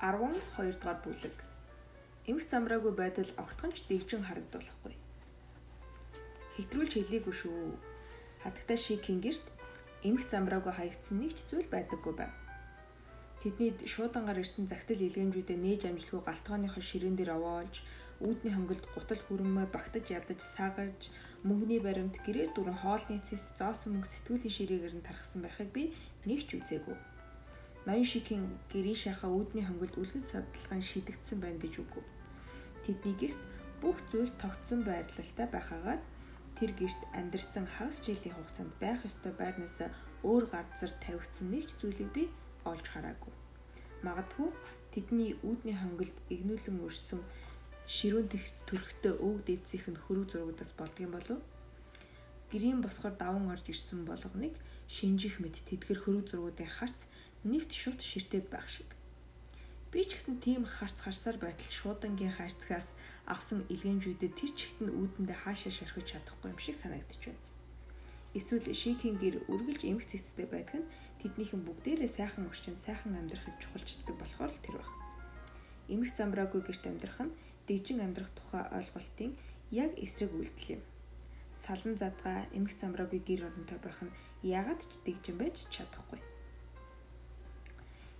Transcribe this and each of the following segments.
12 дугаар бүлэг. Эмх замраагүй байдал огтхонч дэгжин харагдуулахгүй. Хэтрүүлж хэлээгүй шүү. Хатагтай шиг кингэрт эмх замраагүй хаягдсан нэг ч зүйл байдаггүй байв. Тэдний шуудангаар ирсэн загтал илгээмжүүдэд нээж амжилгүй галтгооныхоо ширээн дээр овоолж, үүдний хонголд гутал хүрэмээ багтаж ядаж саагаж, мөнгөний баримт гэрээр дүрэн хоолны цэс зоосон мөнгө сэтгүүлийн ширээгээр нь тархсан байхыг би нэг ч үзээгүй. Ноён шигийн гэрийн шахаа үүдний хонголд үлгэн садлахын шидэгдсэн байна гэж үгүй. Тэдний герт бүх зүйл тогтсон байрлалтай байхагаад тэр герт амьдарсан хагас жилийн хугацаанд байх ёстой байрнаас өөр газар тавигдсан нэг ч зүйлийг би олж хараагүй. Магадгүй тэдний үүдний хонголд игнүүлэн өрсөн ширүүн төрхтөө өвөг дээдсийнх нь хөрөг зургуудаас болдгийм болов гэрийн босгоор даван орж ирсэн болгоныг шинжих мэд тэдгэр хөрөг зургуудын харц нэвт шууд ширтээд байх шиг. Би ч гэсэн тийм харц харсаар байтал шуудангийн хайрцагаас авсан илгээмжүүдэд тэр чигт нь үүдэндээ хаашаа шорхиж чадахгүй юм шиг санагдчих байна. Эсвэл шийхийн гэр үргэлж эмх цэцтэй байдаг нь тэднийхэн бүгдээрээ сайхан орчинд сайхан амьдрахад чухалчдаг болохоор л тэр баг. Эмх замбраагүй гэрт амьдрах нь дэгжин амьдрах тухай ойлголтын яг эсрэг үйлдэл юм. Салан задгаа эмх замбраагүй гэр оронтой байх нь яагаад ч дэгжин байж чадахгүй.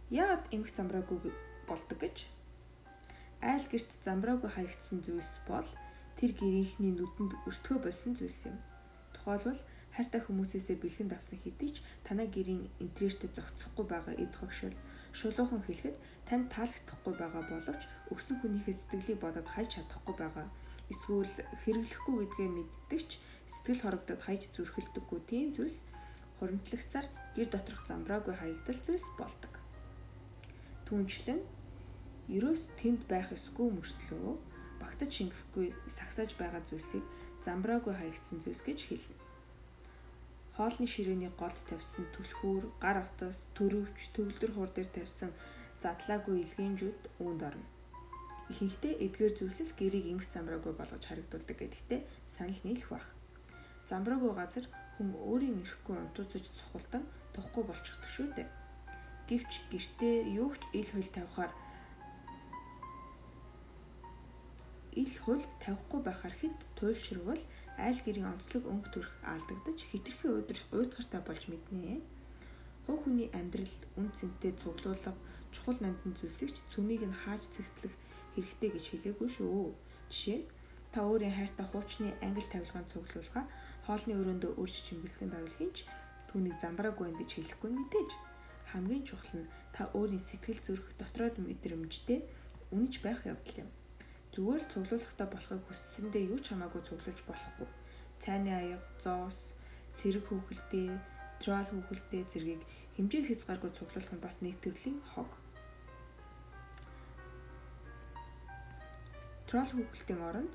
Яагаад эмх замбраагүй болдог гэж? Айл герт замбраагүй хаягдсан зүйлс бол тэр гэрийнхний нүдэнд өртгөө болсон зүйлс юм. Тухайлбал хайртай хүмүүсээсээ бэлгэнд авсан хэдий ч танай гэрийн интерьертэй зохицохгүй байгаа эд хогшил шулуухан хэлэхэд танд таалагдахгүй байгаа боловч өгсөн хүнийхээ сэтгэлийг бодоод хайж чадахгүй байгаа эсвэл хэрэглэхгүй гэдгээ мэддэгч сэтгэл хорогдоод хайж зүрхэлдэггүй тийм зүйлс хуримтлагцаар гэр доторх замбраагүй хаягдал зүйлс болдог. Түүнчлэн ерөөс тэнд байх эсгүй мөртлөө багтаж шингэхгүй сагсааж байгаа зүйлсийг замбраагүй хаягдсан зүйлс гэж хэлнэ. Хоолны ширээний голд тавьсан түлхүүр, гар утас, төрөвч, төвлөр хуур дээр тавьсан задлаагүй илгээмжүүд үүнд орно. Ихэнхдээ эдгээр зүйлсэл гэрийг эмх замбраагүй болгож харагдуулдаг гэдэгтээ санал нийлэх бах. Замбраагүй газар хүн өөрийн эрэхгүй унтууцаж цухалдан тухгүй болчихдог шүү дээ. Гэвч гэртээ юу ч ил хөл тавихаар ил хөл тавихгүй байхаар хэд туйлшрвал айл гэрийн онцлог өнгө төрх алдагдаж хитрхи уйдгартай болж мэднэ. Хуу хүний амьдрал үн цэнтэй цуглуулга чухал нандин зүйлсийг ч цөмийг нь хааж цэгцлэх хэрэгтэй гэж хэлээгүй шүү. Жишээ нь та өөрийн хайртай хуучны англи тавилгаан цуглуулга хоолны өрөөндөө өрж чимгэлсэн байвал хинч түүнийг замбраагүй байна гэж хэлэхгүй мэдээж хамгийн чухал нь та өөрийн сэтгэл зүрх дотроод мэдрэмжтэй үнэж байх явдал юм. Зүгээр л цуглуулгатай болохыг хүссэндээ юу ч хамаагүй цуглуулж болохгүй. Цайны аяга, зоос, цэрэг хүүхэлдээ, трол хүүхэлдээ зэргийг хэмжээ хязгааргүй цуглуулах нь бас нэг төрлийн хог. Трол хүүхэлтийн оронд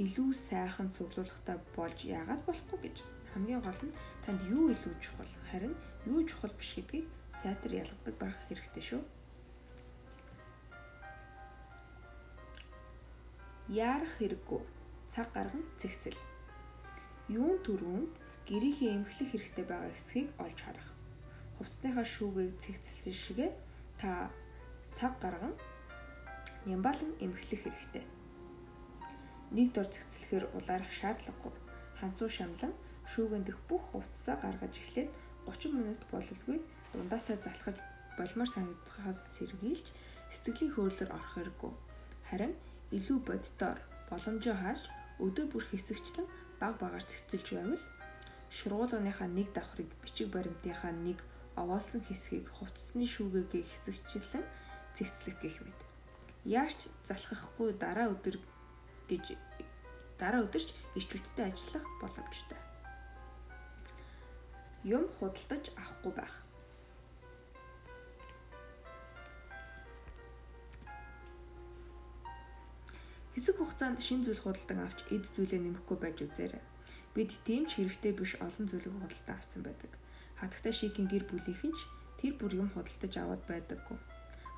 илүү сайхан цуглуулгатай болж яагаад болохгүй гэж хамгийн гол нь танд юу илүү чухал харин юу чухал биш гэдгийг сайтар ялгадаг байх хэрэгтэй шүү. Яарах хэрэггүй. Цаг гарган цэгцэл. Юун төрөнд гэрийнхээ эмхлэх хэрэгтэй байгаа хэсгийг олж харах. Хувцсныхаа шүүгийг цэгцэлсэн шигэ та цаг гарган нямбалан эмхлэх хэрэгтэй. Нэг дор цэгцлэхээр улаарах шаардлагагүй. Ханцуу шамлан шүүгэн дэх бүх хувцсаа гаргаж эхлээд 30 минут бололгүй дундаасаа залхаж болмоор санагдахаас сэргийлж сэтгэлийн хөөрлөөр орох хэрэггүй. Харин илүү боддоор боломжоо харж өдөр бүр хэсэгчлэн баг багаар цэцэлж байвал шургуулганыхаа нэг давхрыг бичиг баримтынхаа нэг овоолсон хэсгийг хувцсны шүүгээгээ хэсэгчлэн цэгцлэх гэх мэт. Яарч залхахгүй дараа өдөр гэж дараа өдөрч ирчүүдтэй ажиллах боломжтой юм худалдаж авахгүй байх. Хэсэг хугацаанд шин зүйл худалдан авч эд зүйлээ нэмэхгүй байж үзээрэй. Бид тийм ч хэрэгтэй биш олон зүйлийг худалдан авсан байдаг. Хатагтай шигийн гэр бүлийнхэн ч тэр бүр юм худалдаж аваад байдаггүй.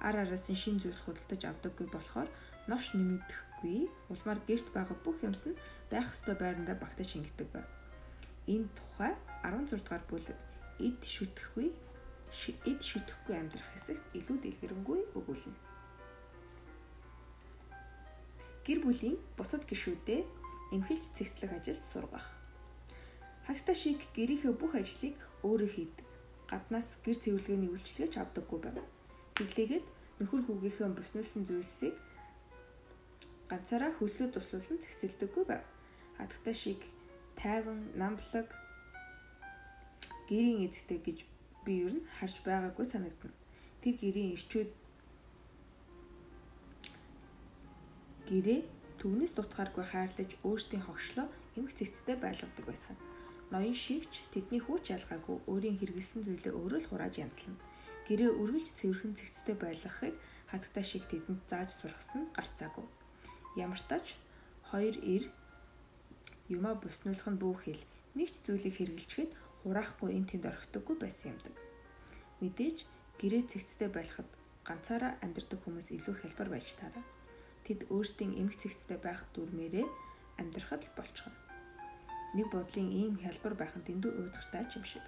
Ар араас нь шин зүйлс худалдаж авдаггүй болохоор новш нэмэгдэхгүй. Улмаар гэрт байгаа бүх юмс нь байх ёстой байрандаа багтаж шингэдэг байв. Энэ тухай 16 дугаар бүлэг эд шүтгэхгүй эд шүтгэхгүй амьдрах хэсэгт илүү дэлгэрэнгүй өгүүлнэ. Гэр бүлийн бусад гишүүдээ эмхэлж цэгцлэх ажилд сургах. Хатта шиг гэрийнхээ бүх ажлыг өөрөө хийдэг. Гаднаас гэр цэвэрлэгээний үйлчлэгч авдаггүй байв. Тэглээгээд нөхөр хүүгийнхээ буснуулсан зүйлсийг ганцаараа хөлсөд тусуулан цэгцэлдэггүй байв. Хатта шиг тайван, намблаг гэрийн эзэгтэй гэж би ер нь харж байгаагүй санагдана. Тэр гэрийн ирчүүд гэрээ түүнээс дутгааргүй хайрлаж өөрсдийн хогшлоо эмх цэцтэй байлгадаг байсан ноён шигч тэдний хүүч ялгаагүй өөрийн хэрэгэлсэн зүйлээ өөрөө л хурааж янзлана. Гэрээ үргэлж цэвэрхэн цэгцтэй байлгахыг хатгтай шиг тэдэнд зааж сургасан нь гарцаагүй. Ямар ч тач хоёр эр юмаа буснуулах нь бүү хэл нэг ч зүйлийг хэрэгэлчихэд хураахгүй эн тэнд орхидоггүй байсан юмдаг. Мэдээж гэрээ цэгцтэй байлахад ганцаараа амьдрдаг хүмүүс илүү хялбар байж таараа. Тэд өөрсдийн эмх цэгцтэй байх дүрмээрээ амьдрахад л болчихно нэг бодлын ийм хялбар байх нь дэндүү уудахтай ч юм шиг.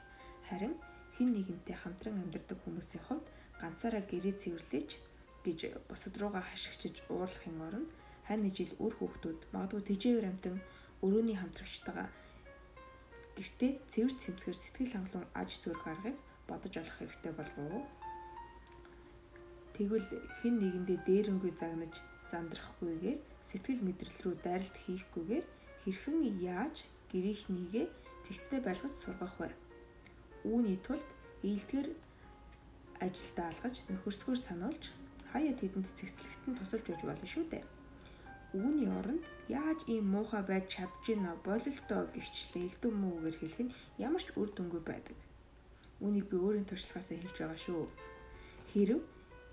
Харин хин нэгэнтэй хамтран амьдардаг хүмүүсийн хувьд ганцаараа гэрээ цэвэрлэж гэж бусад руугаа хашигчиж уурлахын оронд хань жил үр хүүхдүүд магадгүй тэжээвэр амтан өрөөний хамтрагчтайгаа гэртээ цэвэр цэмцгэр сэтгэл хангалуун аж төрөх аргыг бодож олох хэрэгтэй болов уу? Тэгвэл хэн нэгэндээ дээрэнгүй загнаж зандрахгүйгээр сэтгэл мэдрэл рүү дайралт хийхгүйгээр хэрхэн яаж гэрийнхнийгээ цэгцтэй байлгаж сургах бай. Үүний тулд ээлдгэр ажилдаа алгаж нөхөрсгөр сануулж хаяа тэдэнд цэгцлэгт нь тусалж өгч болно шүү дээ. Үүний оронд яаж ийм муухай байж чадж ийна бололтоо гихчлээ элдэн муугаар хэлэх нь ямар ч үр дүнгүй байдаг. Үүнийг би өөрийн туршлагаасаа хэлж байгаа шүү. Хэрв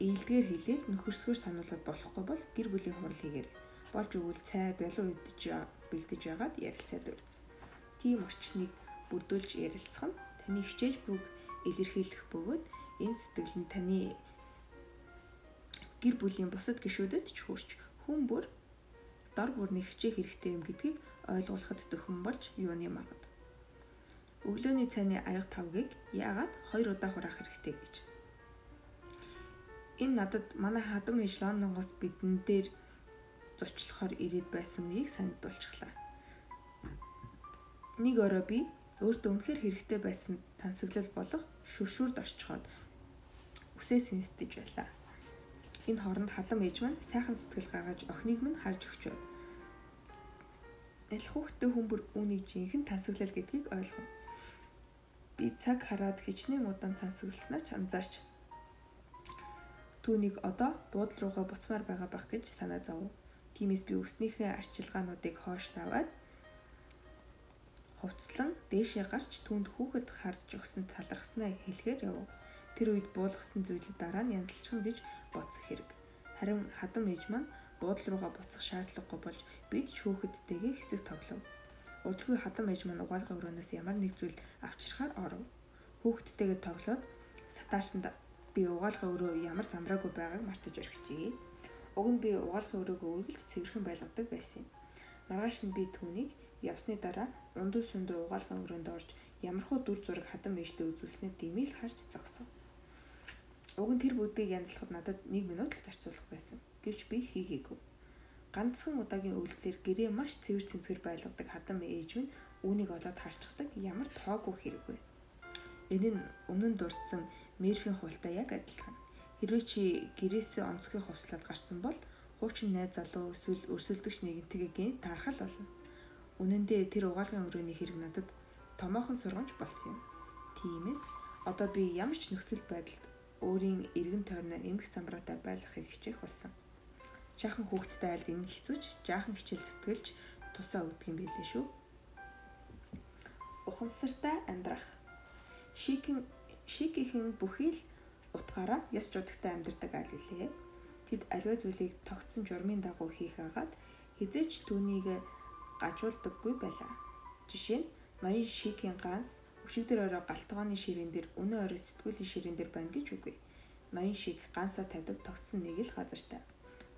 ээлдгээр хэлээд нөхөрсгөр сануулад болохгүй бол гэр бүлийн хурал хийгэр. Болж өгвөл цай бялуу идэж бэлдэж байгаад ярилцаад үз тийм орчныг бүрдүүлж ярилцах нь таны хичээж бүг илэрхийлэх бөгөөд энэ сэтгэл нь таны гэр бүлийн бусад гишүүдэд ч хүрч хүн бүр дор бүрний хичээх хэрэгтэй юм гэдгийг ойлгуулахад дөхөн болж юуны магад. Өглөөний цайны аяг тавгийг яагаад 2 удаа хураах хэрэгтэй гэж. Энэ надад манай хадам ээж Лондонгоос бидэн дээр зочлохоор ирээд байсан үеийг санагдуулчихлаа. Нэг орой би өөртөө үнэхээр хэрэгтэй байсан тансаглал болох шүршүрд орчход үсээ сэнстэж байлаа. Энэ хооронд хадам ээж маань сайхан сэтгэл гаргаж охиныг минь харж өгч байв. Ялх хүүхдтэй хүмүүр үүнийг жинхэнэ тансаглал гэдгийг ойлгов. Би цаг хараад хичнээн удаан тансагласнаа ч анзаарч түүнийг одоо буудал руугаа буцмаар байгаа байх гэж санаа зов. Тиймээс би өснийхээ арчилгаануудыг хоош таваад хувцслан дээшээ гарч түнд хүүхэд харж өгсөн талархснаа хэлэхээр яв. Тэр үед буулгасан зүйлүүд дараа нь янзалчихна гэж бодсон хэрэг. Харин хадам ээж маань буудал руугаа буцах шаардлагагүй болж бид ч хүүхэдтэйгээ хэсэг тоглов. Удалгүй хадам ээж маань угаалгын өрөөнөөс ямар нэг зүйл авчирхаар оров. Хүүхэдтэйгээ тоглоод сатаарсанд би угаалгын өрөө ямар замраагүй байгааг мартаж орхижээ. Уг нь би угаалгын өрөөгөө үргэлж цэвэрхэн байлгадаг байсан юм. Маргааш нь би түүнийг явсны дараа ундуу сүндөө угаалгын өрөөнд орж ямархуу дүр зураг хадам ээжтэй үзүүлснээр димээл харж зогсов. Уг нь тэр бүгдийг янзлахад надад 1 минут л зарцуулах байсан. Гэвч би хийгээгүй. Ганцхан удаагийн үйлдэлээр гэрээ маш цэвэр цэмцгэр байлгадаг хадам ээж минь үүнийг олоод харчихдаг ямар тоогүй хэрэггүй. Энэ нь өмнө нь дурдсан мерфийн хуультай яг адилхан. Хэрвээ чи гэрээсээ онцгой хувцлаад гарсан бол хуучин найз залуу эсвэл өрсөлдөгч нэгэнтэйгээ гэнт таархал болно Үнэн дээр тэр угаалгын өрөөний хэрэг надад томоохон сургамж болсон юм. Тиймээс одоо би ямар ч нөхцөл байдалд өөрийн эргэн тойрноо эмх замбраатай байлгахыг хичээх болсон. Жаахан хүүхдтэй айлд эмх хэцүүч, жаахан хичээл зүтгэлж тусаа өгдөг юм билээ шүү. Ухамсартай амьдрах. Шикин шикийнхэн бүхий л утгаараа ёс жудагтай амьдардаг айл үлээ. Тэд аливаа зүйлийг тогтсон журмын дагуу хийх агаад хизээч түүнийг гажуулдаггүй байлаа. Жишээ нь ноён шигийн ганс өшигдөр орой галтгооны ширээн дээр өнөө орой сэтгүүлийн ширээн дээр байна гэж үгүй. Ноён шиг гансаа тавьдаг тогтсон нэг л газартай.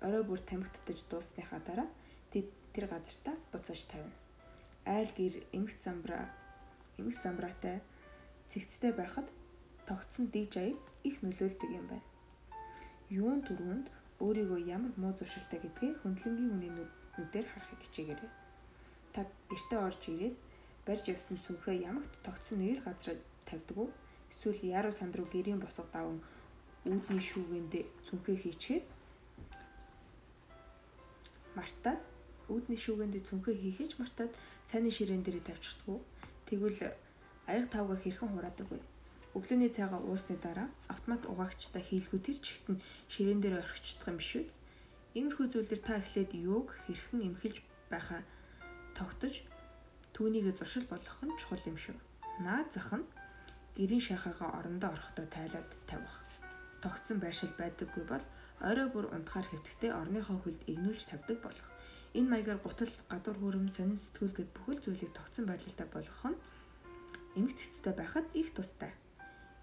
Орой бүр тамхитдаж дуусныхаа дараа тэд тэр газартаа буцааж тавина. Айл гэр эмх замбраа эмх замбраатай цэгцтэй байхад тогтсон диж аяг их нөлөөлдөг юм байна. Юун дөрөнд өөрийгөө ямар муу зуршилтай гэдгээ хөндлөнгийн хүний нүдээр харахыг хичээгээрэй. Та гэртээ орж ирээд барьж явсан цүнхээ ямагт тогтсон нэг л газар тавьдаг уу? Эсвэл яруу санд руу гэрийн босго даван үүдний шүүгэндээ цүнхээ хийчихэд мартаад үүдний шүүгэндээ цүнхээ хийхэж мартаад цайны ширээн дээр тавьчихдаг уу? Тэгвэл аяг тавга хэрхэн хураадаг вэ? Өглөөний цайгаа уусны дараа автомат угаагчтай хийлгүү тэр чигт нь ширээн дээр орхичдох юм биш үү? Иймэрхүү зүйлдер та эхлээд юуг хэрхэн эмхэлж байхаа тогтож түүнийг зуршил болгох нь чухал юм шүү. Наад зах нь гэрийн шахаага орондоо орохдоо тайлаад тавих. Тогтсон байршил байдаггүй бол орой бүр унтахаар хэвтгтээ орныхоо хөлд игнүүлж тавьдаг болох. Энэ маягаар гутал, гадуур хөрөм, сонин сэтгүүл гэд бүхэл зүйлийг тогтсон байрлалтай болгох нь эмгт цэцтэй байхад их тустай.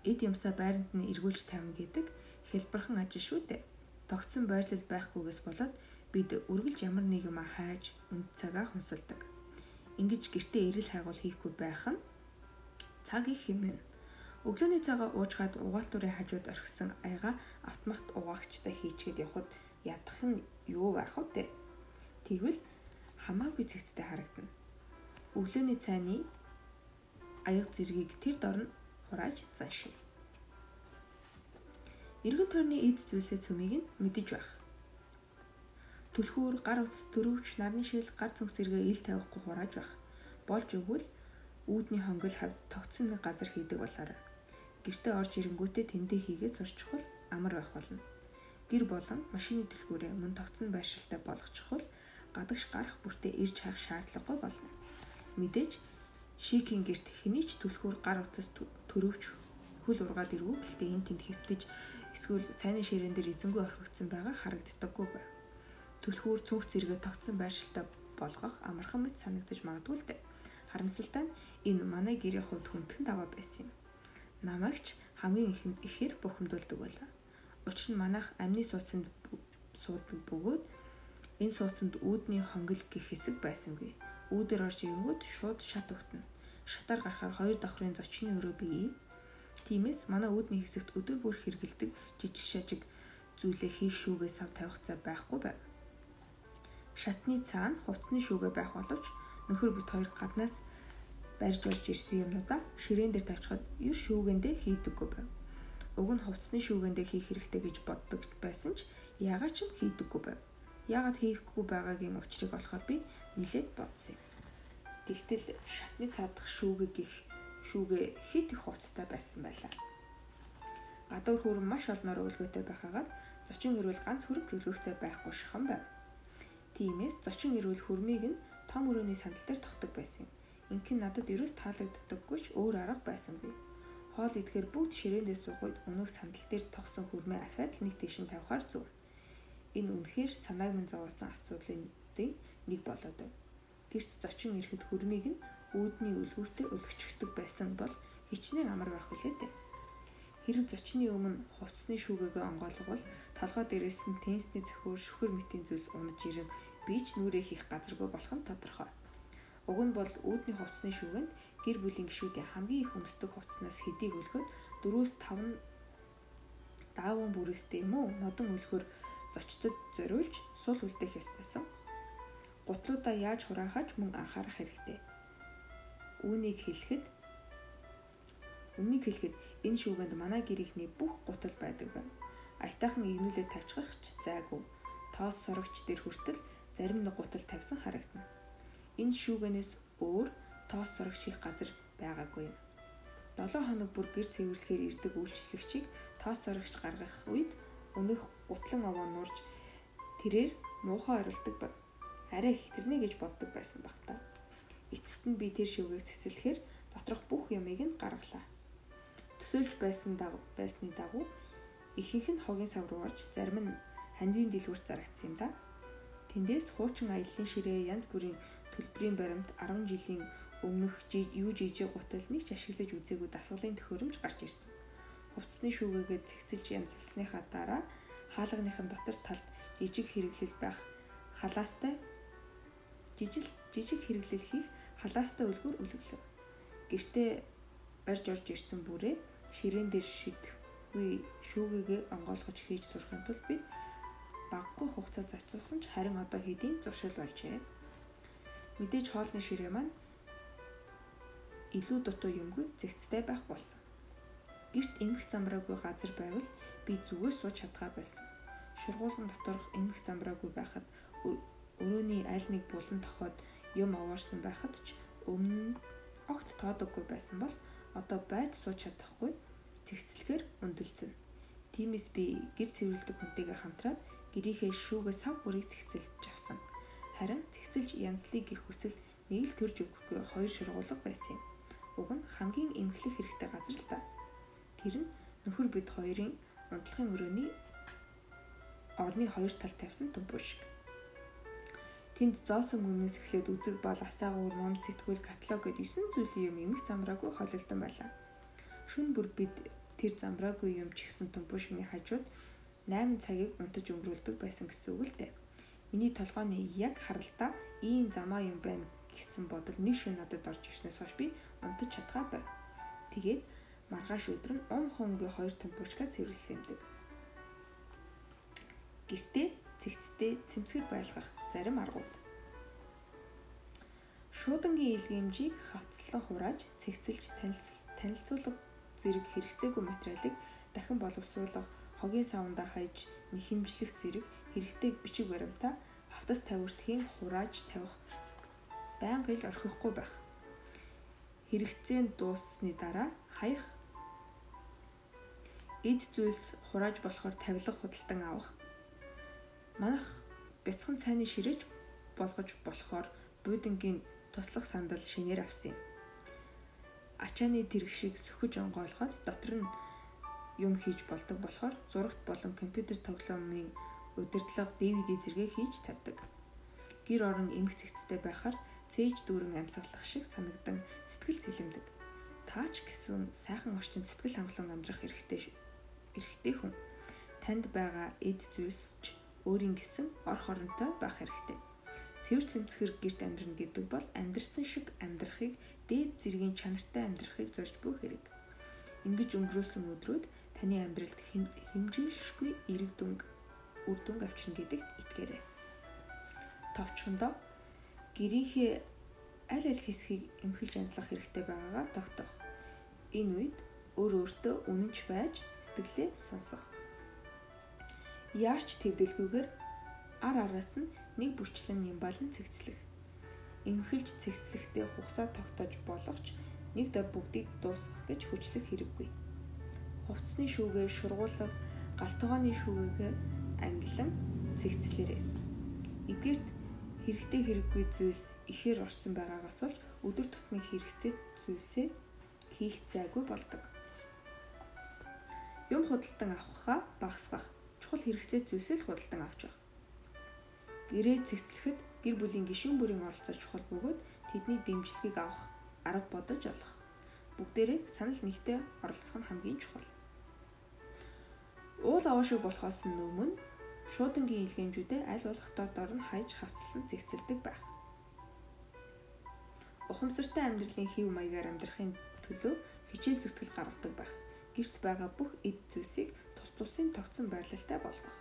Эд юмсаа байранд нь эргүүлж тавина гэдэг хэлбэрхэн ажил шүү дээ. Тогтсон байрлал байхгүйгээс болоод бид үргэлж ямар нэг юм хайж үнд цагаа хумсалдаг. Ингиж гэртээ эрэл хайгуул хийхгүй байх нь цаг их хэмнэн. Өглөөний цагаа уужгаад угаалтурын хажууд орхисон аяга автомат угаагчтай хийчгээд явхад ядах нь юу байх вэ? Тэгвэл хамаагүй цэгцтэй харагдана. Өглөөний цайны аяг зэргийг тэр дорн хурааж заншив. Иргэн тойрны эд зүйлсээ цөмийг нь мэдэж байх. Түлхүүр, гар утас, төрөвч, нарны шил, гар цүнх зэрэгээ ил тавихгүй хурааж байх. Болж өгвөл үүдний хонгол хавд тогтсон нэг газар хийдэг болоорой. Гэртээ орж ирэнгүүтээ тэндээ хийгээд зурчихвал амар байх болно. Гэр болон машины түлхүүрээ мөн тогтсон байршилтай болгочихвол гадагш гарах бүртээ ирж хайх шаардлагагүй болно. Мэдээж шийкийн герт хэний ч түлхүүр гар утас төрөвч хөл ургаад ирвүү гэлтэй энэ тэнд хэвтэж эсвэл цайны ширээн дээр эзэнгүй орхигдсон байгаа харагддаггүй байв. Түлхүүр цүнх зэрэгэ тогтсон байршилтай болгох амархан мэт санагдаж магадгүй л дээ. Харамсалтай нь энэ манай гэрийн хувьд хүндхэн даваа байсан юм. Намайгч хамгийн ихээр бухимдуулдаг байлаа. Учир нь манайх амны суудсанд суудаг бөгөөд Энэ суудсанд үүдний хонгил гэх хэсэг байсангүй. Үүдээр орж ирэнгүүт шууд шат өгтөнө. Шатаар гарахаар хоёр давхрын зочны өрөө бий. Тиймээс манай үүдний хэсэгт өдөр бүр хэргэлдэг жижиг шажиг зүйлээ хийх шүүгээ сав тавих цай байхгүй байв. Шатны цаана хувцсны шүүгээ байх боловч нөхөр бүт хоёр гаднаас барьж орж ирсэн юмнуудаа ширээн дээр тавьчихад ер шүүгэндээ хийдэггүй байв. Уг нь хувцсны шүүгэндээ хийх хэрэгтэй гэж боддог байсан ч яагаад ч хийдэггүй байв яагаад хийхгүй байгаагийн учрыг олохоор би нилээд бодсон юм. Тэгтэл шатны цаадах шүүгээ гих шүүгээ хит их хувцастай байсан байлаа. Гадуур хөрөн маш олноор өлгөөтэй байхагаад зочин ирвэл ганц хөрөмж өлгөхцэй байхгүй шихан байв. Тиймээс зочин ирвэл хөрмийг нь том өрөөний сандал дээр тогтдог байсан юм. Инхэн надад ерөөс таалагддаггүйч өөр арга байсангүй. Хоол идэхээр бүгд ширэндээ суугаад өнөөх сандал дээр тогсон хөрмөө ахаад л нэг тийш нь тавихаар зөв. Энэ үнэхээр санааг минь зовоосон асуудлын нэг болоод байна. Гэрт зочин ирэхэд хөрмийг нь үүдний өлгүүртээ өлгчөгдөг байсан бол хичнээн амар байх үлээ дээ. Хэрэг зочны өмнө хувцсны шүүгээгээ онгойлгол толгой дээрээс нь тенсний зөхөр шүхэр мэтийн зүйлс унаж ирэн би ч нүрээ хийх газаргүй болох нь тодорхой. Уг нь бол үүдний хувцсны шүүгэнд гэр бүлийн гишүүдийн хамгийн их өмсдөг хувцснаас хэдийг өлгөөд 4-5 дааван бүрээстэй юм уу модон өлгөр зочдод зориулж сул үлдээх ёстойсон. Гутлуудаа яаж хураахаач мөн анхаарах хэрэгтэй. Үүнийг хэлэхэд Өмнөнийг хэлэхэд энэ шүүгэнд манай гэрийнхний бүх гутал байдаг байна. Аятайхан игнүүлээд тавьчих ч зайгүй. Тоос сорогч дээр хүртэл зарим нэг гутал тавьсан харагдана. Энэ шүүгэнээс өөр тоос сорогч хийх газар байгаагүй юм. 7 хоног бүр гэр цэвэрлэхээр ирдэг үйлчлэгчийг тоос сорогч гаргах үед өнөөх гутлан овоо нурж тэрээр муухай орилдог байв. Арай хитэрнэ гэж боддог байсан баг та. Эцэст нь би тэр шивгийг цэцэлэхээр доторх бүх юмыг нь гаргалаа. Төсөөлж байсан дагуу байсны дагуу ихэнх нь хогийн сав руу орж зарим нь хандвийн дэлгүүрт зарагдсан юм да. Тэндээс хуучин аяллаа ширээ янз бүрийн төлбөрийн баримт 10 жилийн өмнөх юу жижиг гутал нэг ч ашиглаж үзээгүй дасгалын төхөөрөмж гарч ирсэн хувцсны шүүгээгээ цэгцэлж янзлсныхаа дараа хаалганыхын дотор талд жижиг хэрэглэл байх халаастай жижиг жижиг хэрэглэл хийх халаастай үлгүр өлөвлөв. Гэртээ барьж орж ирсэн бүрээ ширээн дээр шидэхгүй шүүгээгээ онгойлгож хийж сурахын тулд бид баггүй хугацаа зарцуулсан ч харин одоо хэдийн зуршил болжээ. Мэдээж хоолны ширээ маань илүү дутуу юмгүй зэгцтэй байх болсон. Гэрт эмх замраагүй газар байвал би зүгээр сууж чадгаа байсан. Шургуулган доторх эмх замраагүй байхад өрөөний аль нэг булан тохоод юм овоорсон байхад ч өмнө огт тоодоггүй байсан бол одоо байж сууж чадахгүй цэгцлэхээр өндөлцөн. Тиймээс би гэр цэвэрлдэг хүнтэйгээ хамтраад гэрийнхээ шүүгээ сав бүрийг цэгцэлж авсан. Харин цэгцэлж янзлыг гих хүсэл нэг л төрж өгөхгүй хоёр шургуулга байсан юм. Уг нь хамгийн эмхлэх хэрэгтэй газар л да. Тэр нь нөхөр бид хоёрын унтлагын өрөөний орны хоёр тал тавьсан төмпөө шиг. Тэнд зоосон өмнөөс эхлээд үзэг бол асаагуур, ном, сэтгүүл, каталог гэд 9 зүйлийн юм эмх замраагүй холилдсон байлаа. Шүн бүр бид тэр замраагүй юм ч гэсэн төмпөшгний хажууд 8 цагийг унтаж өнгөрүүлдэг байсан гэсэн үг л дээ. Миний толгойн яг харалтаа ийм замаа юм байна гэсэн бодол нэг шөнө надад орж ирснээс хойш би унтаж чадгаа байв. Тэгээд маргааш өдөр нь ум хумгийн хоёр темпучка цэвэрлсэн юмдаг. Гэртээ цэгцтэй цэмцгэр байлгах зарим аргууд. Шуудангийн илгээмжийг хавцлан хурааж цэгцэлж танилцуулга зэрэг хэрэгцээгүй материалыг дахин боловсруулах, хогийн савндаа хайж нэхэмжлэх зэрэг хэрэгтэй бичиг баримтаа хавтас тавиртхийн хурааж тавих байнга ил орхихгүй байх. Хэрэгцээ нь дууссаны дараа хаях эд зүйлс хурааж болохоор тавилга худалдан авах. Манайх бяцхан цайны ширэж болгож болохоор буудангийн туслах сандал шинээр авсан юм. Ачааны тэрэг шиг сөхөж онгойлгоод дотор нь юм хийж болдог болохоор зурагт болон компьютер тоглоомын удирдлага DVD зэрэгээ хийж тавьдаг. Гэр орон эмх цэгцтэй байхаар цээж дүүрэн амьсгалах шиг санагдан сэтгэл цэлэмдэг. Таач гэсэн сайхан орчин сэтгэл хангалуун амьдрах хэрэгтэй шүү. Эрэгтэй хүн танд байгаа эд зүйлс ч өөрийн гэсэн ор хоронтой байх хэрэгтэй. Цэвэр цэмцгэр гэрт амьдрна гэдэг бол амьдрсан шиг амьдрахыг дээд зэргийн чанартай амьдрахыг зорж бүх хэрэг. Ингиж өнгөрөөсөн өдрүүд таны амьдралд хэмжээлшгүй эрэг дүнг үр дүнг авчирна гэдэгт итгээрэй. Товчхондоо гэрийнхээ аль аль хэсгийг эмхэлж анзлах хэрэгтэй байгаагаа тогтоох. Энэ үед өөр өөртөө үнэнч байж сэтгэлээ сонсох. Яарч төвдөлгүйгээр ар араас нь нэг бүрчлэн нямбалан цэгцлэх. Эмхэлж цэгцлэхдээ хугацаа тогтоож болохч нэг дор бүгдийг дуусгах гэж хүчлэх хэрэггүй. Хувцсны шүүгээ шургуулга галтгооны шүүгээ ангилан цэгцлээрэй. Эдгээрт хэрэгтэй хэрэггүй зүйлс ихээр орсон байгаагаас болж өдөр тутмын хэрэгцээ зүйлсээ хийх зайгүй болдог. Юм худалдан авахаа багасгах чухал хэрэгцээ зүйлсээ л худалдан авч байх. Гэрээ цэгцлэхэд гэр бүлийн гишүүн бүрийн оролцоо чухал бөгөөд тэдний дэмжлэгийг авах арга бодож олох. Бүгдээрээ санал нэгтээ оролцох нь хамгийн чухал. Уул аваашиг болохоос өмнө шуудангийн илгээмжүүдэд аль болох доор нь хайж хавцлан зэгцэлдэг байх. Ухамсартай амьдралын хэв маягаар амьдрахын төлөө хичээл зүтгэл гаргадаг байх. Гэрт байгаа бүх эд зүйлсийг тус тусын тогтсон байрлалтай болгох.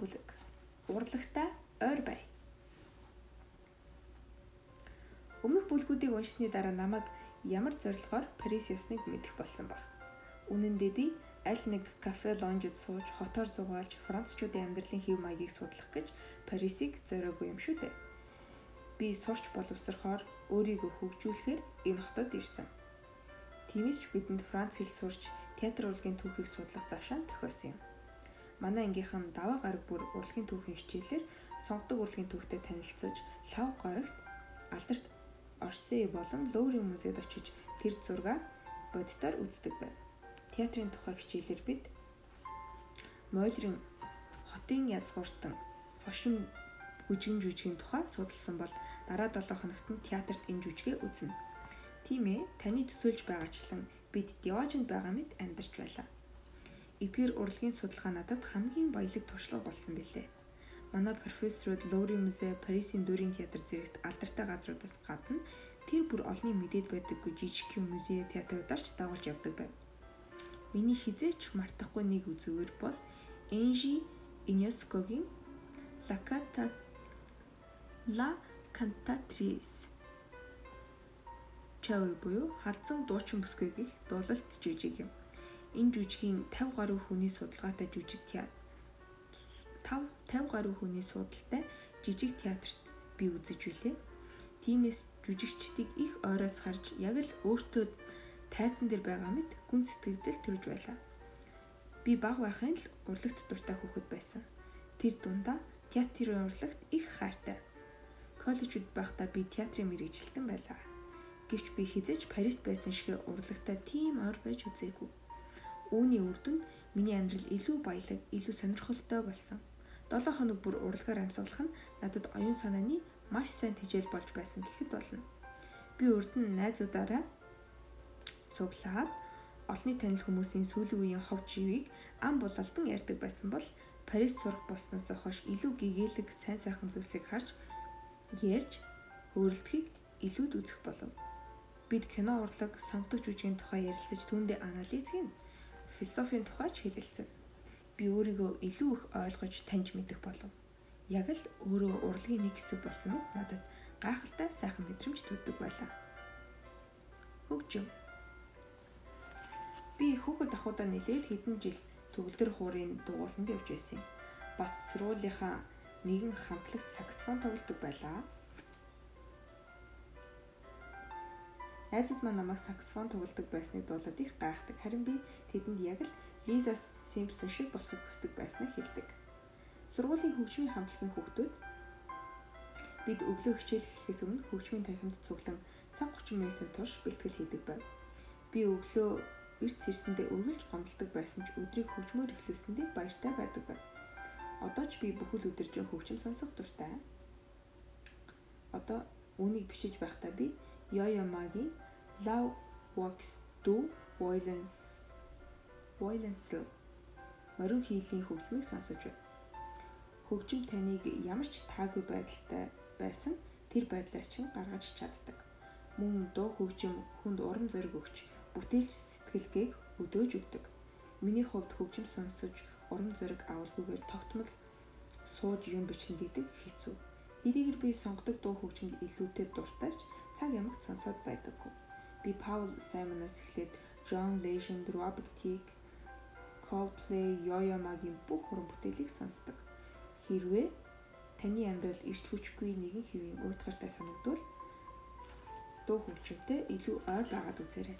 Бүлэг. Урлагтай ойр бай. Өмнөх бүлгүүдийг уншсны дараа намайг ямар зорилгоор Парис явсныг мэдэх болсон баг. Үнэн дээр би аль нэг кафе лонжид сууж хотоор зугаалж францчуудын амьдралын хэв маягийг судлах гэж Парисыг зориогүй юм шүү дээ. Би сурч боловсрохоор өөрийгөө хөгжүүлэхээр энэ хотод ирсэн. Тиймээс ч бидэнд Франц хэл сурч театр урлагийн түүхийг судлах завшаан тохиосон юм. Манай ангийнхан даваа гараг бүр урлагийн түүхийн хичээлээр сонгодог урлагийн түүхтэй танилцаж лав гарагт алдарт Орсей болон Лоурийн музейд очиж тэр зургаа бодитоор үздэг байв. Театрын тухай хичээлээр бид Мойлрын хотын язгууртан хошин бүжгэн жүжигийн тухай судалсан бол дараа 7 хоногт нь театрт энэ жүжигээ үзнэ. Тийм ээ, таны төсөөлж байгаачлан бид Диожинд байгаа мэт амьдарч байлаа. Эдгээр урлагийн судалгаа надад хамгийн баялаг туршлага болсон билээ манай профессорууд Лоури музей, Парисын Дүүрийн театр зэрэгт алдартай газруудаас гадна тэр бүр олны мэдээд байдаггүй жижиг музей театруудаар ч дагуулж явдаг байв. Миний хизээч мартахгүй нэг үзүүр бол Энжи Иньоскогийн La Canta La Cantatrice Чави буюу халдсан дуучин бүсгүй гих дуулалт жүжиг юм. Энэ жүжигийн 50 гаруй хүний судалгаатай жүжиг театр 5 50 гаруй хүний судалтай жижиг театрт би үзэж билээ. Тимээс жүжигчдийг их ойроос харж яг л өөртөө тайзан дээр байгаа мэт гүн сэтгэгдэл төрж байлаа. Би баг байхын л урлагт дуртай хүүхэд байсан. Тэр дундаа театрын урлагт их хайртай. Коллежид байхдаа би театрын мэрэгчлэлтэн байлаа. Гэвч би хизэж Парист байсан шиг урлагтаа тийм ойр байж үзээгүй. Үүний үр дүнд миний амьдрал илүү баялаг, илүү сонирхолтой болсон. 7 хоног бүр урлагаар амьсгалах нь надад оюун санааны маш сайн тижэл болж байсан гэхэд болно. Би урд нь найзуудаараа цуглаад олонний танил хүмүүсийн сүүлийн үеийн хов живийг ам булалдан ярьдаг байсан бол Парис сурах болсноос хойш илүү гэгээлэг сайн сайхан зүйлсийг харж ярьж өөрөлдөхийг илүүд үзэх болов. Бид кино урлаг, сонгодог жүжигийн тухай ярилцаж түүндээ анализ хийн. Философийн тухай ч хэлэлцэн би өөрийгөө илүү их ойлгож таньж мэдэх болов. Яг л өөрөө урлагийн нэг хэсэг болсон мэт надад гайхалтай сайхан мэдрэмж төрдөг байлаа. Хөгжим. Би хүүхэд ахудаа нэлээд хэдэн жил төгөлдөр хуурын дугууланд явж байсан юм. Бас сургуулийнхаа нэгэн хамтлагт саксофон тоглодог байлаа. Найзууд маань намайг саксофон тоглодог байсныг дуулаад их гайхдаг. Харин би тэдэнд яг л Лиза Симпсон шиг болохыг хүсдэг байснаа хэлдэг. Сургуулийн хөгжмийн хамтлагийн хүүхдүүд бид өглөө хичээл эхлэхээс өмнө хөгжмийн танхимд цуглан цаг 30 минутын турш бэлтгэл хийдэг байв. Би өглөө эрт ирсэндээ өргөлж гомдолдог байсан ч өдрийг хөгжмөөр эхлүүлсэндээ баяртай байдаг байв. Одоо ч би бүхэл өдөржин хөгжим сонсох дуртай. Одоо үүнийг бичиж байхдаа би Магийн Love Walks Do Violence Violence морин хийлийн хөгжмийг сонсож байна. Хөгжим таныг ямар ч таагүй байдалтай байсан тэр байдлаас чинь гаргаж чаддаг. Мөн дуу хөгжим хүнд урам зориг өгч бүтээлч сэтгэлгээг өдөөж өгдөг. Миний хувьд хөгжим сонсож урам зориг авалгүйгээр тогтмол сууж юм бичнэ гэдэг хэцүү. Хэдийгээр би сонгодог дуу хөгжимд илүүтэй дуртайч цаг ямагт сонсоод байдаггүй. Би Паул Саймоноос эхлээд John Legend, Robert Thicke, Coldplay, Yo-Yo Ma-гийн бүх уран бүтээлийг сонсдог. Хэрвээ таны амьдрал ирч хүчгүй нэгэн хэвийн уйтгартай санагдвал дуу хөгжимтэй илүү ойр байгаад үзээрэй.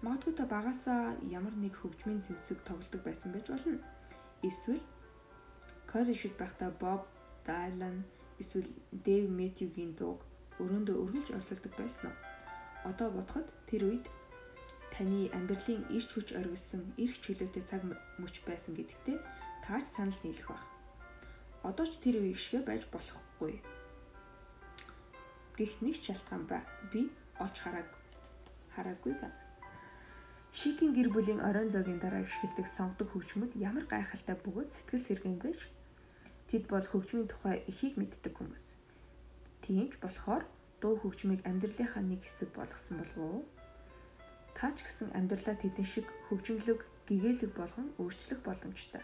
Магадгүй та багасаа ямар нэг хөгжмийн зэмсэг тоглодог байсан байж болно. Эсвэл коллежид байхдаа Bob Dylan эсвэл Dave Matthews-гийн дууг өрөөндөө өргөлж орлуулдаг байсан уу? Одоо бодоход тэр үед таны амьдралын ирч хүч оргилсан эрх чөлөөтэй цаг мөч байсан гэдэгтээ таач санал нийлэх баг. Одоо ч тэр үеиг шигэ байж болохгүй. Гэх нэг шалтгаан ба би олж харааг хараагүй байна. Шикийн гэр бүлийн оройн зоогийн дараа ихшгэлдэг сонгодог хөгжмөд ямар гайхалтай бөгөөд сэтгэл сэргэнгүй. Тэд бол хөгжмийн тухай ихийг мэддэг хүмүүс. Тийм ч болохоор дуу хөгжмийг амьдралынхаа нэг хэсэг болгосон болов уу? Та ч гэсэн амьдралаа тэдэн шиг хөгжмөлөг гэгээлэг болгон өөрчлөх боломжтой.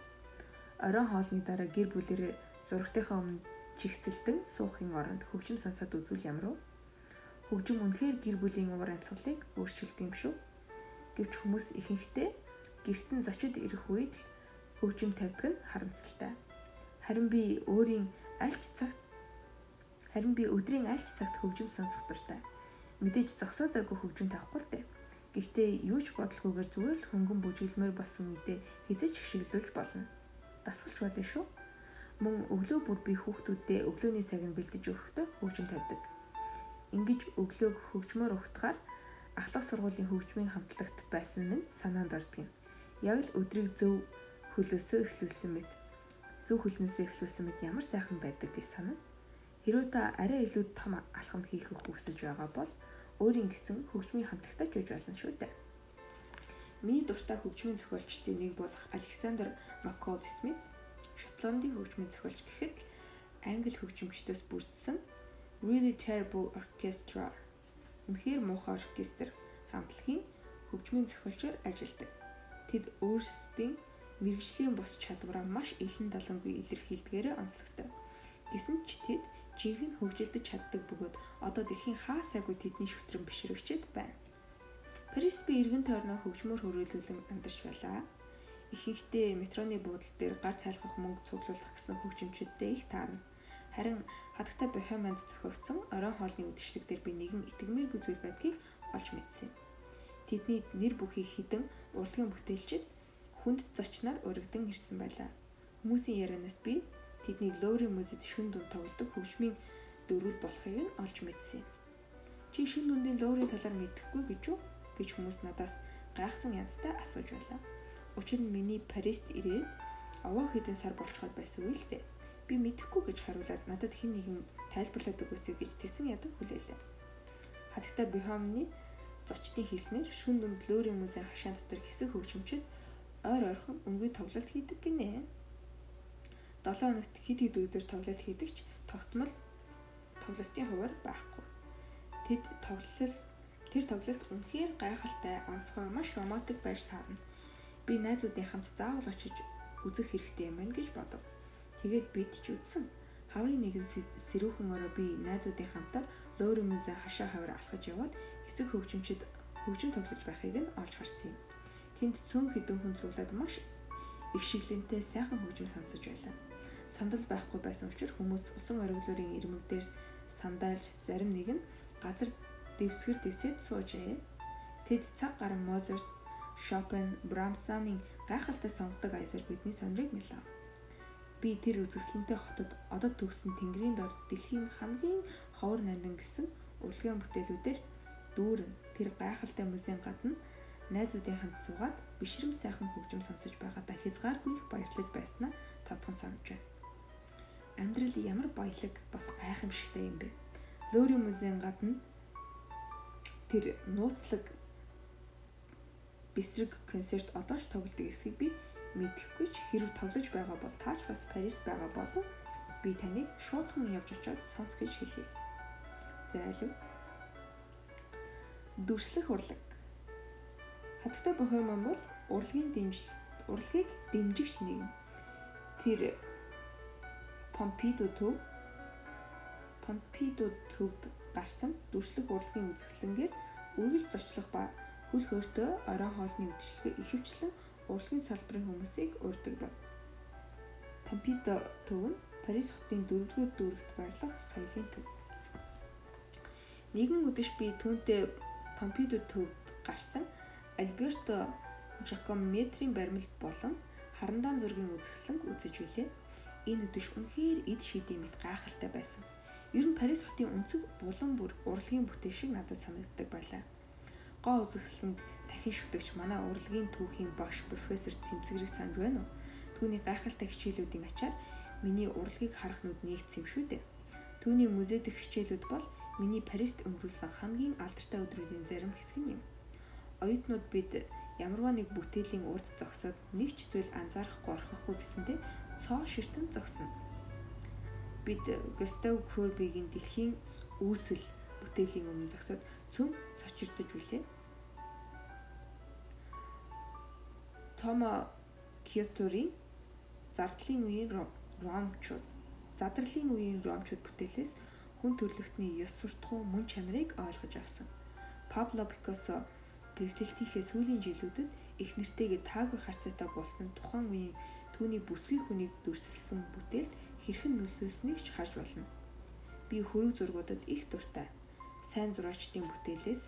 Оройн хоолны дараа гэр бүлэрээ зургтынхаа өмнө чигцэлдэн суухын оронд хөгжим сонсоод үзүүл ямар вэ? Хөгжим үнэхээр гэр бүлийн уур амьсгалыг өөрчилдөг юм шүү. Гэвч хүмүүс ихэнхдээ гэрт нь зочид ирэх үед хөгжим тавьдаг нь харамсалтай. Харин би өөрийн аль ч цагт харин би өдрийн аль ч цагт хөгжим сонсох дуртай. Мэдээж зогсоо зайгүй хөгжим тавихгүй л дээ. Гэхдээ юу ч бодлохгүйгээр зүгээр л хөнгөн бүжиглмээр болсон үедээ хизэж хшиглүүлж болно. Дасгалж болно шүү. Мөн өглөө бүр би хүүхдүүддээ өглөөний цагийг бэлдэж өгөхдөө хөгжим тавьдаг. Ингиж өглөөг хөгжмөр ухтахаар ахлах сургуулийн хөгжмийн хамтлагт байсан нь санаанд ордог юм. Яг л өдрийг зөв хөлөөсөө эхлүүлсэн мэт зөв хөлнөөсөө эхлүүлсэн мэт ямар сайхан байдаг гэж санана. Хэрвээ та арай илүү том алхам хийхийг хүсэж байгаа бол өөрийн гэсэн хөгжмийн хамтлагтай жиж болно шүү дээ. Миний дуртай хөгжмийн зохиолчдын нэг болох Александр Маккол Смит Шотландын хөгжмийн зохиолч гэхэд англи хөгжимчдөөс бүрдсэн Really Terrible Orchestra үнэхээр муухай оркестр хамтлагийн хөгжмийн зохиолчоор ажилладаг. Тэд өөрсдийн мэрэгжлийн бус чадвараа маш илэн далангүй илэрхийлдгээрээ онцлогтой. Гэсэн ч тэд жинхэнэ хөгжилдөж чаддаг бөгөөд одоо дэлхийн хаа сайгүй тэдний шүтрэн бишрэгчэд байна. Парист би эргэн тойрноо хөгжмөр хөрөөлүүлэн амьдарч байлаа. Ихэнхдээ метроны буудал дээр гар цайлгах мөнгө цуглуулах гэсэн хөгжимчүүдтэй их таарна. Харин хадагтай Бохеманд зохиогдсон оройн хоолны үдшилэг дээр би нэгэн итгэмээргүй зүйл байдгийг олж мэдсэн. Тэдний нэр бүхий хідэн урлагийн бүтээлчид хүнд зочноор урагдсан ирсэн байлаа. Хүмүүсийн ярианаас би тэдний лоури музейд шүн дунд тоглодог хөгжмийн дөрүүл болохыг нь олж мэдсэн. Чи шүн дундын лоурийн талаар мэдэхгүй гэж юу? гэж хүмүүс надаас гайхсан янзтай асууж байлаа. Учир нь миний Парист ирээд овоо хэдэн сар болцоход байсан үйл дээ. Би мэдэхгүй гэж хариулаад надад хэн нэгэн тайлбарлаад өгөөсэй гэж тэсэн ядаг хүлээлээ. Хатагта Бихомны зочдын хийснээр шүн дүнд лөөрийн музейн хашаан дотор хэсэг хөгжимчд ойр ойрхон өнгөй тоглолт хийдэг гинэ. 7 хоногт хэд хэд өдөр тоглолт хийдэг ч тогтмол тоглолтын хуваар байхгүй. Тэд тоглолт тэр тоглолт үнэхээр гайхалтай, онцгой, маш романтик байж таарна. Би найзуудын хамт заавал очиж үзэх хэрэгтэй юм байна гэж бодов. Тэгээд бид ч үзсэн. Хаврын нэгэн сэрүүхэн ороо би найзуудын хамтаар Лоуримүзээ хашаа хавар алхаж яваад хэсэг хөгжимчд хөгжим тоглож байхыг нь олж харсан юм. Тэнд цөөн хідэн хүн цуглаад маш их шиглэнтэй сайхан хөгжим сонсож байлаа сандал байхгүй байсан учраас хүмүүс усан ориглоорын ирмэг дээр сандалж зарим нэг нь газар дэвсгэр дэвсэд суужээ. Тэд цаг гарan Мозарт, Шопен, Брамсамын гайхалтай сонгодог аясаар бидний сонирыг мэлээ. Би тэр үзэсгэлэнтэй хотод одод төгсөн тэнгэрийн дор дэлхийн хамгийн ховор нандин гэсэн урлагийн бүтээлүүдээр дүүрэн тэр гайхалтай музейн гадна найзуудын хамт суугаад бишрэм сайхан хөгжим сонсож байгаадаа хязгааргүй их баярлаж байснаа тодхон санаж байна амьдрал ямар баялаг бас гайхамшигтай юм бэ. Лөөрийн музейн гадна тэр нууцлаг бисрэг концерт одоо ч тоглодог эсэхийг би мэдэхгүй ч хэрэг тоглож байгаа бол таач бас Парист байгаа болов би таныг шуудхан явж очиод сонс гэж хэлье. Зайлв. Дүрслэх урлаг. Хатагтай бохоймон бол урлагийн дэмжил урлагийг дэмжигч нэгэн. Тэр Помпидо төв Помпидо төвд гарсан дүрслэг урлагийн үзэсгэлэнгээр үргэлж зочлох ба хөл хөөртөө оройн хоолны үдшилгээ ихэвчлэн урлагийн салбарын хүмүүсийг урьдаг байв. Помпидо төв нь Парис хотын 4-р дүүрэгт байрлах соёлын төв. Нэгэн өдөш би түүнтэй Помпидо төвд гарсан Альберто Жакометрийн баримл болон харандаан зургийн үзэсгэлэнг үзэж билээ энэ өдөш үнэхээр эд шидэм мэт гайхалтай байсан. Ер нь Парис хотын өнцөг булан бүр урлагийн бүтээл шиг надад санагддаг байлаа. Гоо үзэсгэлэнг дахин шүтгч манай урлагийн түүхийн багш профессор Цэмцгэрийг санаж байна уу? Түүний гайхалтай хичээлүүдийн ачаар миний урлагийг харах нүд нэгдсэн юм шүү дээ. Түүний музей дэх хичээлүүд бол миний Парист өнгөрүүлсэн хамгийн алдартай өдрүүдийн зарим хэсэг юм. Оюутнууд бид ямарваа нэг бүтээлийн урд зогсоод нэг ч зүйл анзаарахгүй орхихгүй гэсэндэ цоо ширтэн зогсно. Бид Густав Корбигийн дэлхийн үүсэл бүтээлийн өмнө зогсоод цөм цочирдож үлээ. Тома Киотурийн зардлын үеийн ромчууд задралын үеийн ромчууд бүтээлээс хүн төрлөختний ёс суртахуун мөн чанарыг ойлгож авсан. Пабло Пикассо гэрчлэлтийнхээ сүүлийн жилүүдэд их нэртэйгээ таагүй харцаатай болсон тухайн үеийн түүний бүсгүй хүнийг дүрсэлсэн бүтээлд хэрхэн нөлөөснийг ч харж болно. Би хөрөг зургуудад их дуртай. Сайн зураачдын бүтээлээс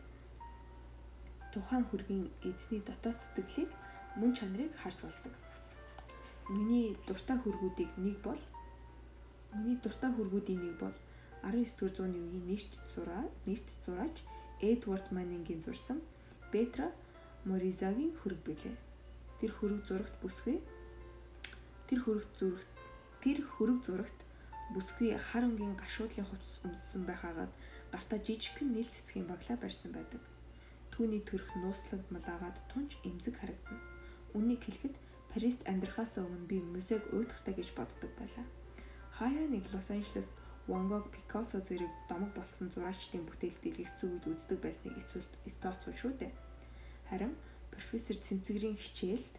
тухайн хөргийн эзний дотоод сэтгэлийг мөн чанарыг харж болдог. Миний дуртай хөргүүдийг нэг бол миний дуртай хөргүүдийн нэг бол 19-р зууны үеийн нэрч зураа, нэрт зураач Эдвард Маннингийн зурсан Бетра Моризагийн хөрөг билээ. Тэр хөрөг зурагт бүсгүй Тэр хөрөг зүрэгт тэр хөрөг зурагт бүсгүй хар өнгийн гашуудлын хувцас өмссөн байхаагаад гартаа жижигхэн нийл цэцгийн баглаа барьсан байдаг. Түүний төрх нууцлаг малаагаад тунч эмзэг харагдана. Үнийг хэлэхэд Парист амьдрахаас өмнө би музейг уйдахтай гэж боддог байлаа. Хаяа нэг Лос Анжелест Ван Гог, Пикассо зэрэг домог болсон зураачдын бүтээл дэлгэцүү үед үздэг байсныг эцүүл стоцгүй шүү дээ. Харин профессор Цэмцгэрийн хичээлд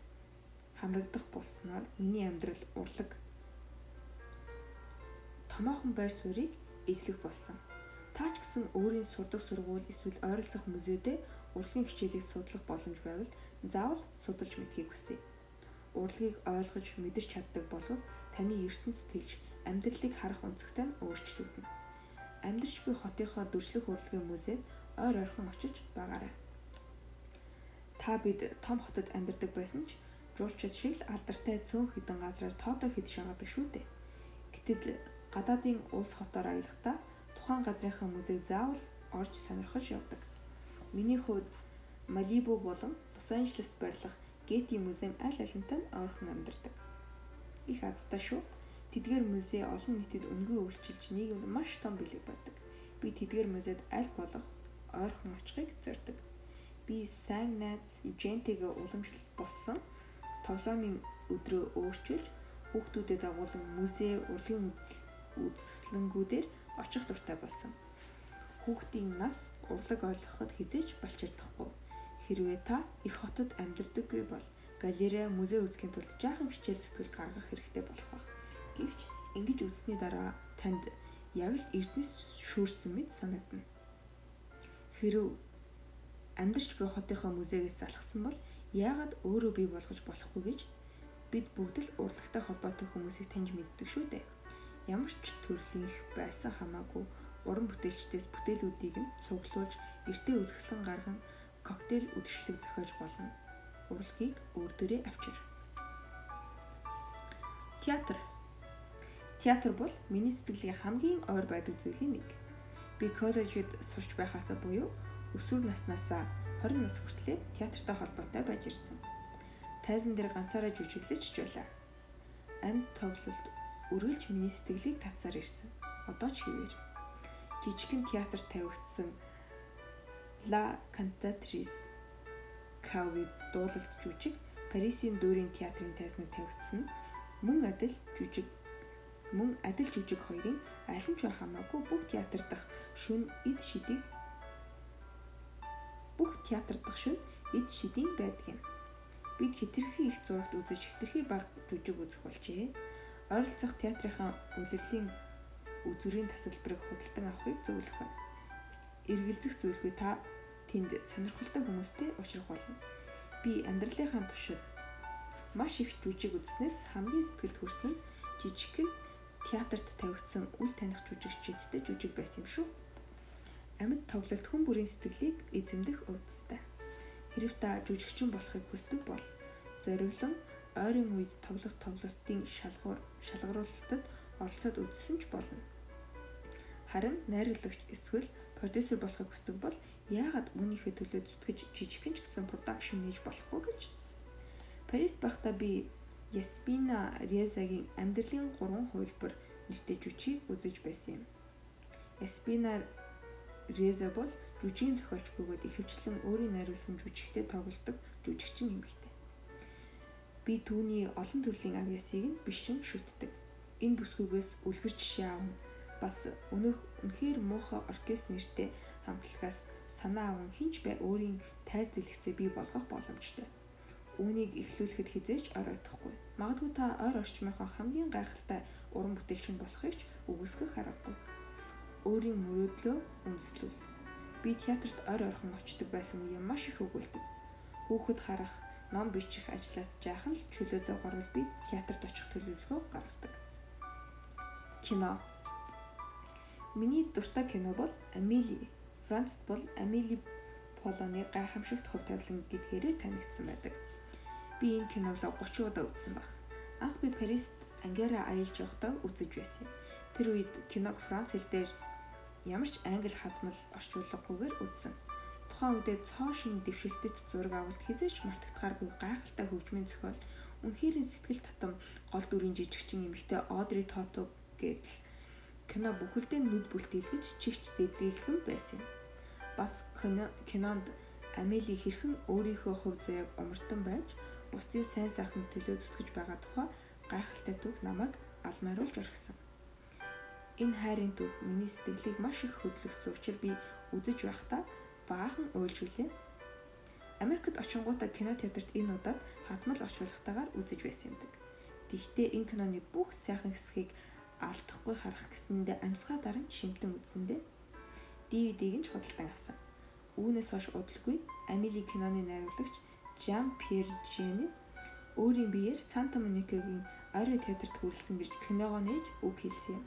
хамрагдах болсноор миний амьдрал урлаг томоохон байр суурийг эзлэх болсон. Та ч гэсэн өөрийн сурдаг сургууль эсвэл ойролцох музейдээ урлагийн хичээлийг судлах боломж байвал заавал судалж мэдхийг хүсье. Урлагийг ойлгож мэдэрч чаддаг болвол таны ертөнц тэлж амьдралыг харах өнцөгтэй нь өөрчлөгдөнө. Амьдарч буй хотынхоо дүрслэх урлагийн музейд ойр ойрхон очиж байгаарай. Та бид том хотод амьдардаг байсан ч жуулчид шиг л алдартай цөөн хідэн газраар тоодоо хэд шагадаг шүү дээ. Гэтэл гадаадын улс хотоор аялахдаа тухайн газрынхаа музейг заавал орж сонирхож явдаг. Миний хувьд Малибу болон Лос Анжелест байрлах Getty музейм аль алинтай ойрхон амьдардаг. Их азтай шүү. Тэдгээр музей олон нийтэд үнгүй үйлчилж нийгэмд маш том бэлэг барьдаг. Би тэдгээр музейд аль болох ойрхон очихыг зорддог. Би сайн найз Южентэйгээ уламжлалт болсон тоглоомын өдрөө өөрчилж хүүхдүүдэд дагуулan музей урлагийн үзэсгэлэнгүүдээр очих дуртай болсон. Хүүхдийн нас урлаг ойлгоход хизээч балчирдахгүй. Хэрвээ та их хотод амьдардаггүй бол галерей, музей үзэхийн тулд жаахан хичээл зүтгэл гаргах хэрэгтэй болох баг. Гэвч ингэж үзсний дараа танд яг л эрдэнэс шүүрсэн мэт санагдана. Хэрв амьдарч буй хотынхоо музейгээс залхсан бол яагаад өөрөө бий болгож болохгүй гэж бид бүгд л урлагтай холбоотой хүмүүсийг таньж мэддэг шүү дээ ямар ч төрлийн байсан хамаагүй уран бүтээлчдээс бүтээлүүдийг нь цуглуулж гэртээ үзэсгэлэн гарган коктейл үдшилэг зохиож болно. Урлагийг өөр дөрөө авчир. Театр. Театр бол миний сэтгэлийн хамгийн ойр байдаг зүйлийн нэг. Би коллежид сурч байхаасаа буюу өсвөр наснаасаа 20 нас хүртлээр театртай холбоотой байж ирсэн. Тайзан дээр ганцаараа жүжиглэж ч байлаа. Амьд тоглолт үргэлж миний сэтгэлийг татсаар ирсэн. Одоо ч хэвээр. Жижигхэн театр тавигдсан La Cantatrice Кави дуулалт жүжиг Парисын дүүрийн театрын тайзныг тавигдсан мөн адил жүжиг мөн адил жүжиг хоёрын аль нь ч хамаагүй бүх театр дах шүн эд шидийг бүх театр дах шүн эд шидийн байдаг юм. Бид хитрхи их зурагт үзэж хитрхи баг жүжиг үзэх болжээ ойролцох театрынхаа үлрэлийн үзүрийн тасалбарыг худалдан авахыг зөвлөх байна. Эргэлзэх зүйлгүй та тэнд сонирхолтой хүмүүстэй уулзрах болно. Би амьдралынхаа туршид маш их жүжиг үзснээс хамгийн сэтгэлд хүрсэн нь жижигхэн театрт тавигдсан үл таних жүжигчдтэй жүжиг байсан юм шүү. Амьд тоглолт хүн бүрийн сэтгэлийг эзэмдэх үүдстэй. Хэрв та жүжигчин болохыг хүсдэг бол зориглон ойрын үед тоглох тоглолтын шалгуур шалгаруулалтад оролцоод үзсэн ч болно. Харин найруулагч эсвэл продюсер болохыг хүсдэг бол яагаад үүнийхээ төлөө зүтгэж жижигхэн ч гэсэн продакшн нээж болохгүй гэж. Парист байхдаа би Яспина Резагийн амьдралын 3 хувилбар нэртэй жүжиг үзэж байсан юм. Яспина Реза бол жүжигийн зохиолч бөгөөд ихэвчлэн өөрийн найруулсан жүжигтэй тоглодог жүжигчин эмэгтэй. Би түүний олон төрлийн авьяасыг нь бишин шүтдэг. Энэ бүсгүйгээс үлгэр жишээ авна. Бас өнөөх үнэхээр муухай оркестр нэртэй хамтлагаас санаа аван хинч бай өөрийн тайз дэлгэцээ бий болгох боломжтой. Үүнийг эхлүүлэхэд хизээч оройтхгүй. Магадгүй та ойр орчмынхоо хамгийн гайхалтай уран бүтээлчин болохыг ч үгүйсгэх аргагүй. Өөрийн мөрөөдлөө үндэслүүл. Би театрт ойр орхон очдог байсан үе маш их өгүүлдэг. Хүүхэд харах ном бичих ажлаас жаахан л чөлөө зав гарвал би театрт очих төлөвлөгөө гаргадаг. Кино. Миний дуртай кино бол Амели. Францд бол Амели Полоны гайхамшигт хөв тавилан гэдгээрээ танигдсан байдаг. Би энэ киног 30 удаа үзсэн баг. Анх би Парист ангиараа аялж явахдаа үзэж байсан. Тэр үед киног Франц хэл дээр ямар ч англи хадмал орчуулгагүйгээр үзсэн тухайн үедээ цоо шин дэвшилтэд зураг авалт хизээч мартагдахааргүй гайхалтай хөгжмийн зохиол үнэхээр сэтгэл татам гол дүрийн жижигчин эмэгтэй Одри Тото гэдэл кино бүхэлдээ нүд бүлтэлгэж чигч дэдгэлгэн байсан. Бас кинонд Амели хэрхэн өөрийнхөө хувь заяаг умартан байж бусдын сайн сайханд төлөө зүтгэж байгаа тухай гайхалтай түүх намайг алмааруулж орхисон. Энэ хайрын түүх миний сэтгэлийг маш их хөдөлгөсөн учраас би үзэж байхдаа баахан уйлж үлээ. Америкт очингуудаа кино театрт энэ удаад хатмал орчуулгатаагаар үзэж байсан юмдаг. Тэгвэл энэ киноны бүх сайхан хэсгийг алдахгүй харах гэсэндээ амьсгаа дараа шимтэн үзсэндээ DVD-г нь ч худалдан авсан. Үүнээс хойш удалгүй Амили киноны найруулагч Жан Пьер Жени өөрийн биеэр Санта Моникагийн Орой театрт хүрэлцэн гэж киногоо нээж үг хэлсэн юм.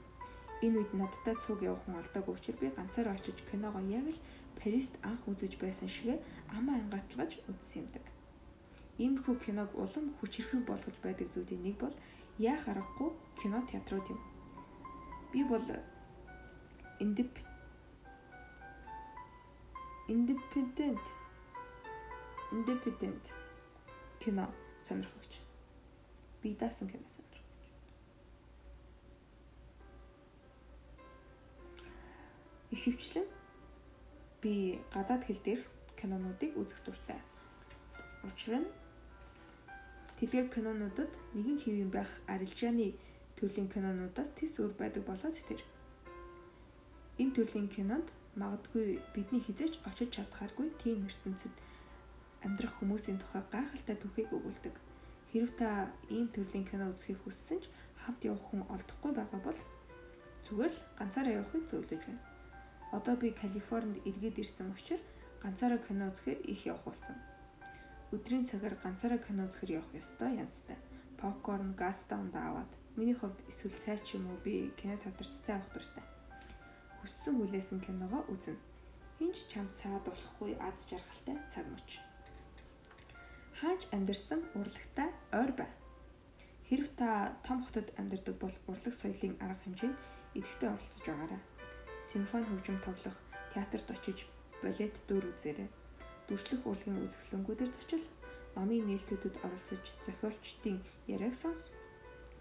Энэ үед надтай цуг явах хүн олдоогүй учраас би ганцаараа очиж киногоо яг л Парист анх үзэж байсан шигэ амаа ангаатлаж үзсэн юмдаг. Иймэрхүү киног улам хүчирхэг болгож байдаг зүйлийн нэг бол яа харахгүй кино театрууд юм. Би бол independent independent independent кино сонирхогч. Би даасан кино сонирхогч. Ихэвчлэн би гадаад хэл дээрх кинонуудыг үзэх дуртай. Учир нь тэдгээр кинонуудад нэгэн хэвэн байх арилжааны төрлийн кинонуудаас тис өөр байдаг болоод тэр. Энэ төрлийн кинонд магадгүй бидний хизээч очиж чадхааргүй тийм ертөнцид амьдрах хүмүүсийн тухай гайхалтай түүхийг өгүүлдэг. Хэрв та ийм төрлийн кино үзхийг хүссэн ч хамт явах хүн олдохгүй байгаа бол зүгээр л ганцаараа явахыг зөвлөж байна. Одоо би Калифорнид эргээд ирсэн учраас ганцаараа кино үзэхээр их явах болсон. Өдрийн цагаар ганцаараа кино үзэхээр явах ёстой янзтай. Попкорн, газ даунда аваад миний хувьд эсвэл цай ч юм уу би кино театрт цай авах дуртай. Хүссэн хүлээсэн киногоо үзнэ. Хинч чамд саад болохгүй аз жаргалтай цаг мөч. Хаач амьдэрсэн урлагтай ойр бай. Хэрв та том хотод амьдардаг бол урлаг соёлын арга хэмжээнд идэвхтэй оролцож байгаарай симфони хөгжим тоглох, театрт очиж балет дүр үзээрэй. Дүрслэх урлагийн үзэсгэлэнгүүдээр зочил номын нээлтүүдэд оролцож зохиолчдын яриаг сонс.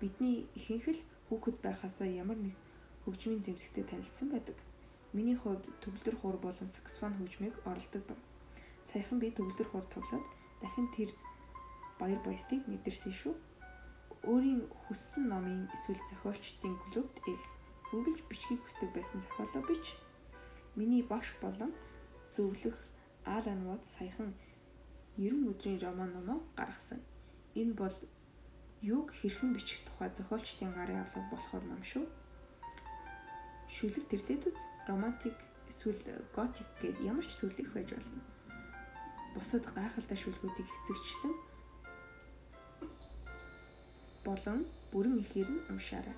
Бидний ихэнх л хүүхэд байхасаа ямар нэг хөгжмийн зэмсэгтэй танилцсан байдаг. Миний хувьд төгөлдөр хуур болон саксофон хөгжмийг оролдог байна. Саяхан би төгөлдөр хуур тоглоод дахин тэр баяр баясгалыг мэдэрсэн шүү. Өөрийн хүссэн номын эсвэл зохиолчдын клубт элс үргэлж бичгийг хүсдэг байсан зохиолоо бич. Миний багш болон зөвлөх Алан Вод саяхан 90 өдрийн роман номоо гаргасан. Энэ бол юг хэрхэн бичих тухай зохиолчдын гарын авлага болохоор ном шүү. Шүлэг тэрлээд үз романтик эсвэл готик гэд ямар ч төрлөх байж болно. Бусад гайхалтай шүлгүүдийг хэсэгчлэн болон бүрэн ихээр нь уншаарай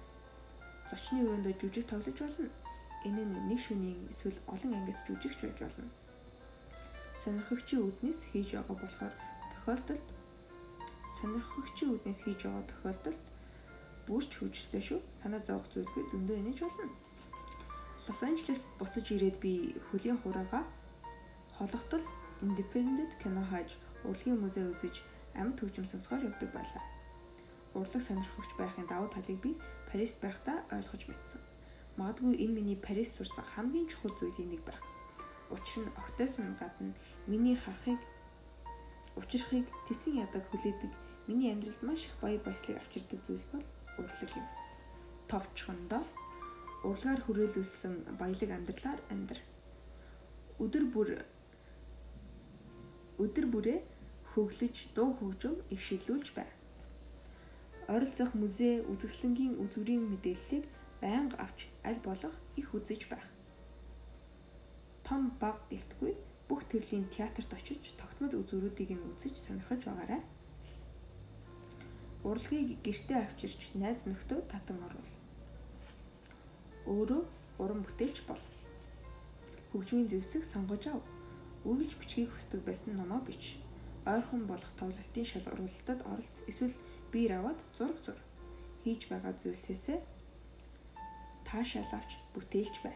зочны өрөөндөө жүжиг тоглож болно. Энэ нь нэг шөнийн эсвэл олон ангид жүжигч байж болно. Сонирхогчийн үднэс хийж байгаа болохоор тохиолдолд сонирхогчийн үднэс хийж байгаа тохиолдолд бүрч хөвжөлтэй шүү. Санаа зовох зүйлгүй зөндөө энэж болно. Лос Анжелест буцаж ирээд би хөлийн хураагаа хологтол Independent кино хааж урлагийн музей үзэж амьд хөгжим сонсгоор явдаг байлаа. Урлаг сонирхогч байхын давуу талыг би Парист байхдаа ойлгож мэдсэн. Магадгүй энэ миний Парис сурсан хамгийн чухал зүйлийн нэг байх. Учир нь октоос минь гадна миний харахыг учрахыг тэсэн ядаг хүлээдэг миний амьдралд маш их баяр баясгалыг авчирдаг зүйл бол урлаг юм. Товчхондоо урлагаар хүрээлүүлсэн баялаг амьдралаар амьдр. Өдөр бүр өдөр бүрээ хөглөж дуу хөгжим их шилүүлж бай ойролцоох музей үзэсгэлэнгийн үзүүрийн мэдээллийг байнга авч аль болох их үзэж байх. Том баг гэлтгүй бүх төрлийн театрт очиж тогтмол үзүүрүүдийг нь үзэж сонирхож байгаарай. Урлагийг гэртээ авчирч найз нөхдөө татан орвол. Өөрөө уран бүтээлч бол. Хөгжмийн зэвсэг сонгож ав. Үргэлж бичгийг хүсдэг байсан номоо бич. Ойрхон болох тоглолтын шалгуулалтад оролц. Эсвэл биер аваад зураг зур. Хийж байгаа зүйлсээсээ таашаал авч бүтээлч бай.